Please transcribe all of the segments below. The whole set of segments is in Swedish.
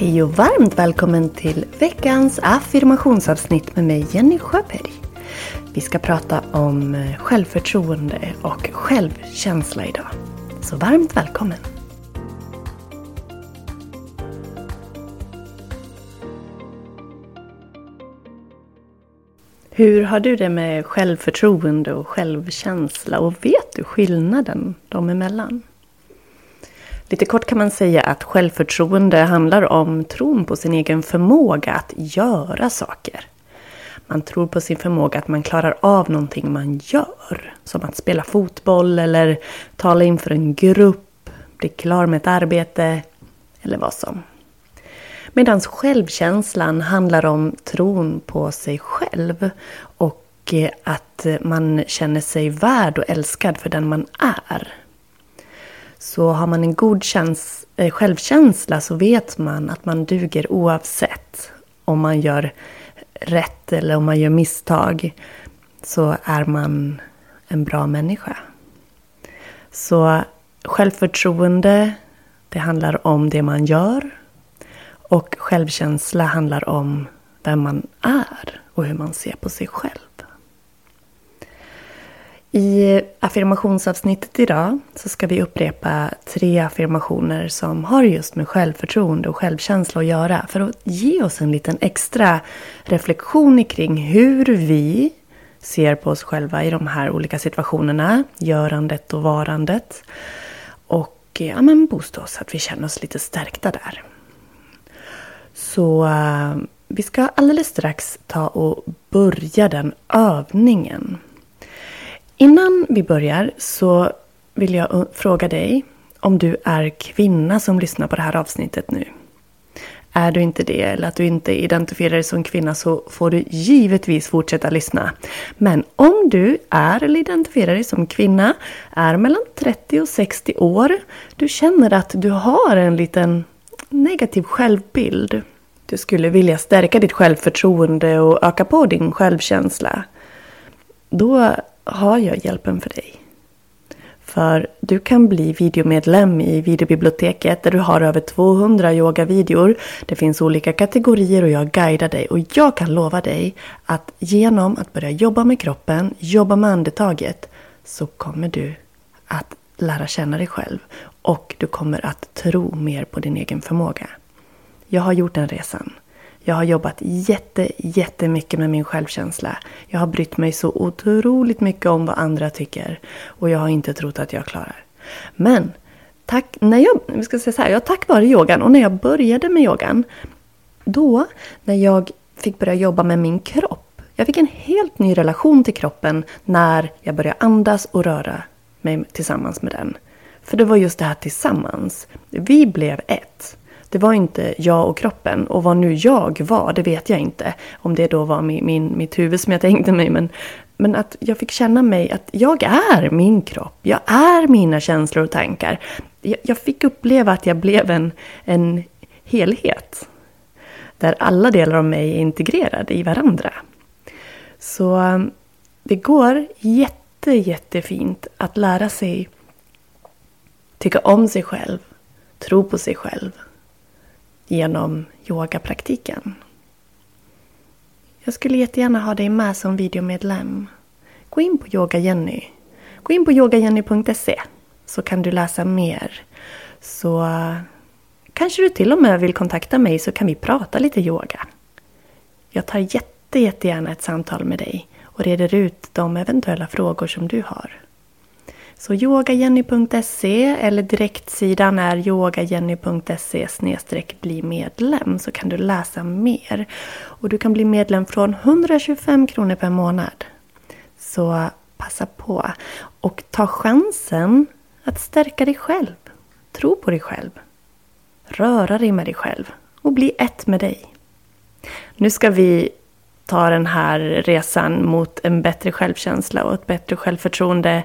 Hej och varmt välkommen till veckans affirmationsavsnitt med mig Jenny Sjöberg. Vi ska prata om eh, självförtroende och självkänsla idag. Så varmt välkommen! Hur har du det med självförtroende och självkänsla och vet du skillnaden dem emellan? Lite kort kan man säga att självförtroende handlar om tron på sin egen förmåga att göra saker. Man tror på sin förmåga att man klarar av någonting man gör. Som att spela fotboll eller tala inför en grupp, bli klar med ett arbete eller vad som. Medan självkänslan handlar om tron på sig själv och att man känner sig värd och älskad för den man är. Så har man en god käns eh, självkänsla så vet man att man duger oavsett om man gör rätt eller om man gör misstag. Så är man en bra människa. Så självförtroende, det handlar om det man gör. Och självkänsla handlar om vem man är och hur man ser på sig själv. I affirmationsavsnittet idag så ska vi upprepa tre affirmationer som har just med självförtroende och självkänsla att göra. För att ge oss en liten extra reflektion kring hur vi ser på oss själva i de här olika situationerna. Görandet och varandet. Och ja, men boosta oss så att vi känner oss lite stärkta där. Så eh, vi ska alldeles strax ta och börja den övningen. Innan vi börjar så vill jag fråga dig om du är kvinna som lyssnar på det här avsnittet nu. Är du inte det eller att du inte identifierar dig som kvinna så får du givetvis fortsätta lyssna. Men om du är eller identifierar dig som kvinna, är mellan 30 och 60 år, du känner att du har en liten negativ självbild. Du skulle vilja stärka ditt självförtroende och öka på din självkänsla. Då har jag hjälpen för dig. För du kan bli videomedlem i videobiblioteket där du har över 200 yogavideor. Det finns olika kategorier och jag guidar dig. Och jag kan lova dig att genom att börja jobba med kroppen, jobba med andetaget, så kommer du att lära känna dig själv. Och du kommer att tro mer på din egen förmåga. Jag har gjort den resan. Jag har jobbat jätte, jättemycket med min självkänsla. Jag har brytt mig så otroligt mycket om vad andra tycker. Och jag har inte trott att jag klarar. Men tack, när jag, vi ska säga så här, jag tack vare yogan och när jag började med yogan. Då, när jag fick börja jobba med min kropp. Jag fick en helt ny relation till kroppen när jag började andas och röra mig tillsammans med den. För det var just det här tillsammans. Vi blev ett. Det var inte jag och kroppen. Och vad nu jag var, det vet jag inte. Om det då var min, min, mitt huvud som jag tänkte mig. Men, men att jag fick känna mig att jag är min kropp. Jag är mina känslor och tankar. Jag, jag fick uppleva att jag blev en, en helhet. Där alla delar av mig är integrerade i varandra. Så um, det går jätte, jättefint att lära sig tycka om sig själv, tro på sig själv genom yogapraktiken. Jag skulle jättegärna ha dig med som videomedlem. Gå in på Yoga Jenny. Gå in på yogajenny.se så kan du läsa mer. Så eh, kanske du till och med vill kontakta mig så kan vi prata lite yoga. Jag tar jätte, jättegärna ett samtal med dig och reder ut de eventuella frågor som du har. Så yogajenny.se eller direktsidan är yogajenny.se bli medlem så kan du läsa mer. Och du kan bli medlem från 125 kronor per månad. Så passa på och ta chansen att stärka dig själv. Tro på dig själv. Röra dig med dig själv och bli ett med dig. Nu ska vi ta den här resan mot en bättre självkänsla och ett bättre självförtroende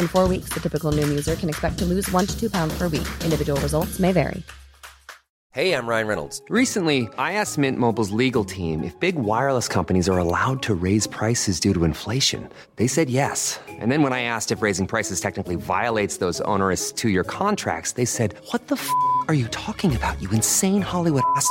In four weeks, the typical Noom user can expect to lose one to two pounds per week. Individual results may vary. Hey, I'm Ryan Reynolds. Recently, I asked Mint Mobile's legal team if big wireless companies are allowed to raise prices due to inflation. They said yes. And then when I asked if raising prices technically violates those onerous two year contracts, they said, What the f are you talking about, you insane Hollywood ass?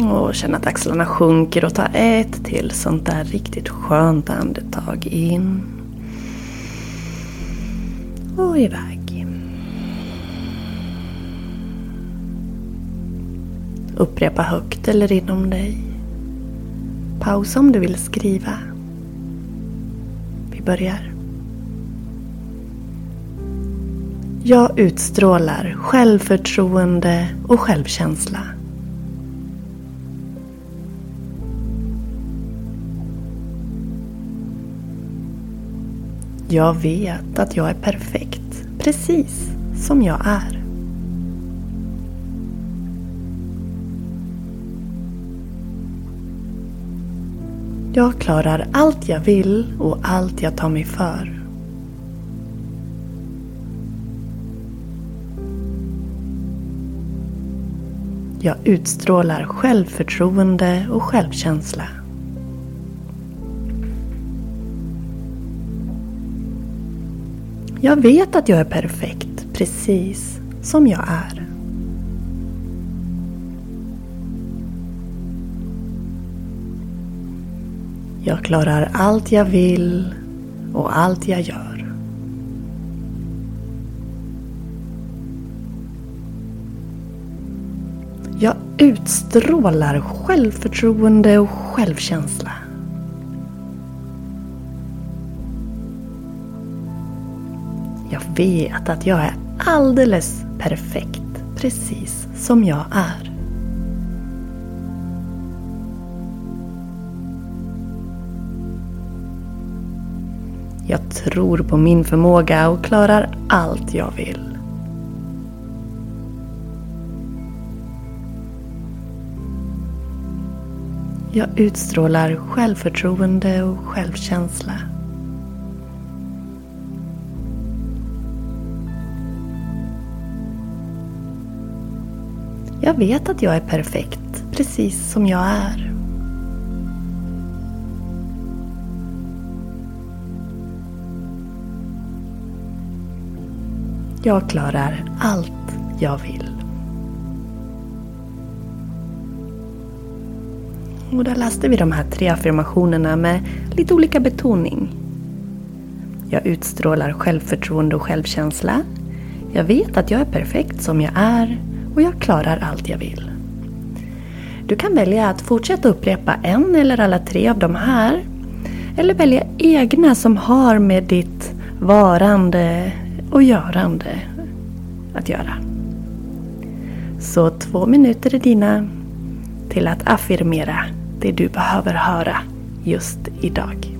Och känn att axlarna sjunker och ta ett till sånt där riktigt skönt andetag in. Och iväg. Upprepa högt eller inom dig. Pausa om du vill skriva. Vi börjar. Jag utstrålar självförtroende och självkänsla. Jag vet att jag är perfekt, precis som jag är. Jag klarar allt jag vill och allt jag tar mig för. Jag utstrålar självförtroende och självkänsla. Jag vet att jag är perfekt, precis som jag är. Jag klarar allt jag vill och allt jag gör. Jag utstrålar självförtroende och självkänsla. Vet att jag är alldeles perfekt, precis som jag är. Jag tror på min förmåga och klarar allt jag vill. Jag utstrålar självförtroende och självkänsla. Jag vet att jag är perfekt, precis som jag är. Jag klarar allt jag vill. Och där läste vi de här tre affirmationerna med lite olika betoning. Jag utstrålar självförtroende och självkänsla. Jag vet att jag är perfekt som jag är och jag klarar allt jag vill. Du kan välja att fortsätta upprepa en eller alla tre av de här. Eller välja egna som har med ditt varande och görande att göra. Så två minuter är dina till att affirmera det du behöver höra just idag.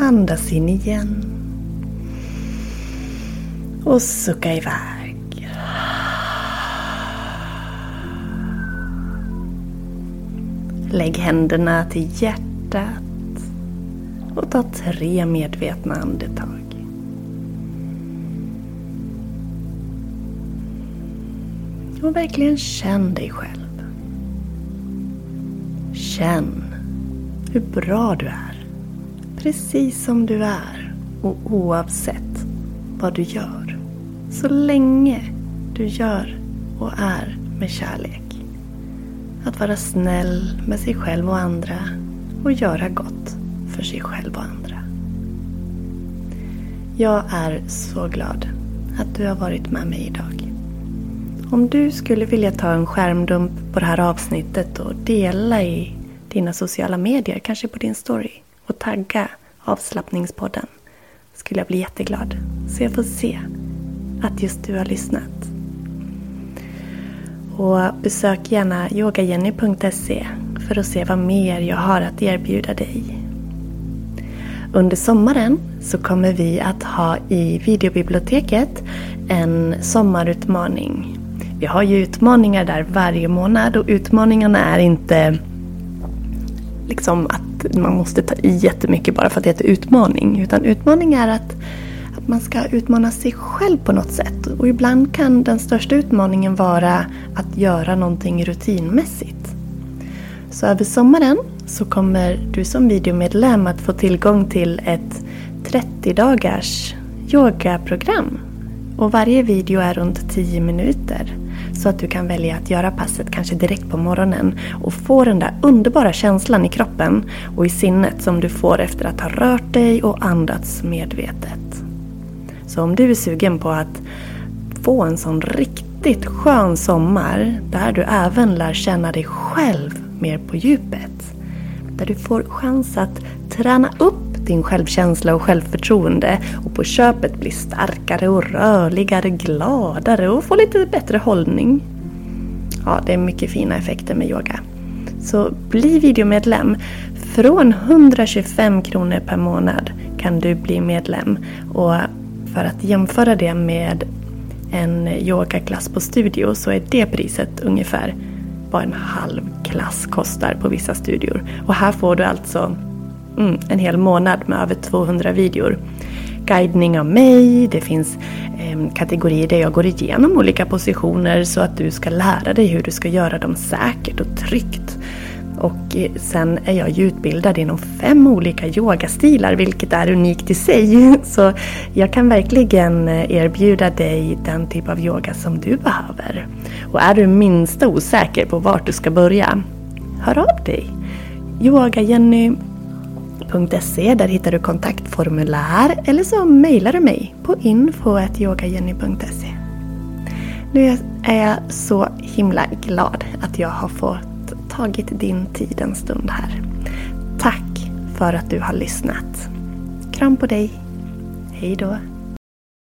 Andas in igen. Och sucka iväg. Lägg händerna till hjärtat och ta tre medvetna andetag. Och verkligen känn dig själv. Känn hur bra du är precis som du är och oavsett vad du gör. Så länge du gör och är med kärlek. Att vara snäll med sig själv och andra och göra gott för sig själv och andra. Jag är så glad att du har varit med mig idag. Om du skulle vilja ta en skärmdump på det här avsnittet och dela i dina sociala medier, kanske på din story, och tagga avslappningspodden skulle jag bli jätteglad. Så jag får se att just du har lyssnat. Och besök gärna yogajenny.se för att se vad mer jag har att erbjuda dig. Under sommaren så kommer vi att ha i videobiblioteket en sommarutmaning. Vi har ju utmaningar där varje månad och utmaningarna är inte liksom att man måste ta i jättemycket bara för att det heter utmaning. Utan utmaning är att, att man ska utmana sig själv på något sätt. Och ibland kan den största utmaningen vara att göra någonting rutinmässigt. Så över sommaren så kommer du som videomedlem att få tillgång till ett 30 dagars yogaprogram. Och varje video är runt 10 minuter. Så att du kan välja att göra passet kanske direkt på morgonen och få den där underbara känslan i kroppen och i sinnet som du får efter att ha rört dig och andats medvetet. Så om du är sugen på att få en sån riktigt skön sommar där du även lär känna dig själv mer på djupet. Där du får chans att träna upp din självkänsla och självförtroende och på köpet bli starkare och rörligare, gladare och få lite bättre hållning. Ja, det är mycket fina effekter med yoga. Så bli videomedlem. Från 125 kronor per månad kan du bli medlem. Och för att jämföra det med en yogaklass på studio så är det priset ungefär vad en halv klass kostar på vissa studior. Och här får du alltså mm, en hel månad med över 200 videor. Guidning av mig, det finns eh, kategorier där jag går igenom olika positioner så att du ska lära dig hur du ska göra dem säkert och tryggt. Och eh, sen är jag ju utbildad inom fem olika yogastilar vilket är unikt i sig. Så jag kan verkligen eh, erbjuda dig den typ av yoga som du behöver. Och är du minsta osäker på vart du ska börja, hör av dig. Yoga-Jenny! yogajenny.se Där hittar du kontaktformulär eller så mejlar du mig på info.yogajenny.se Nu är jag så himla glad att jag har fått tagit din tid en stund här. Tack för att du har lyssnat. Kram på dig. Hej då.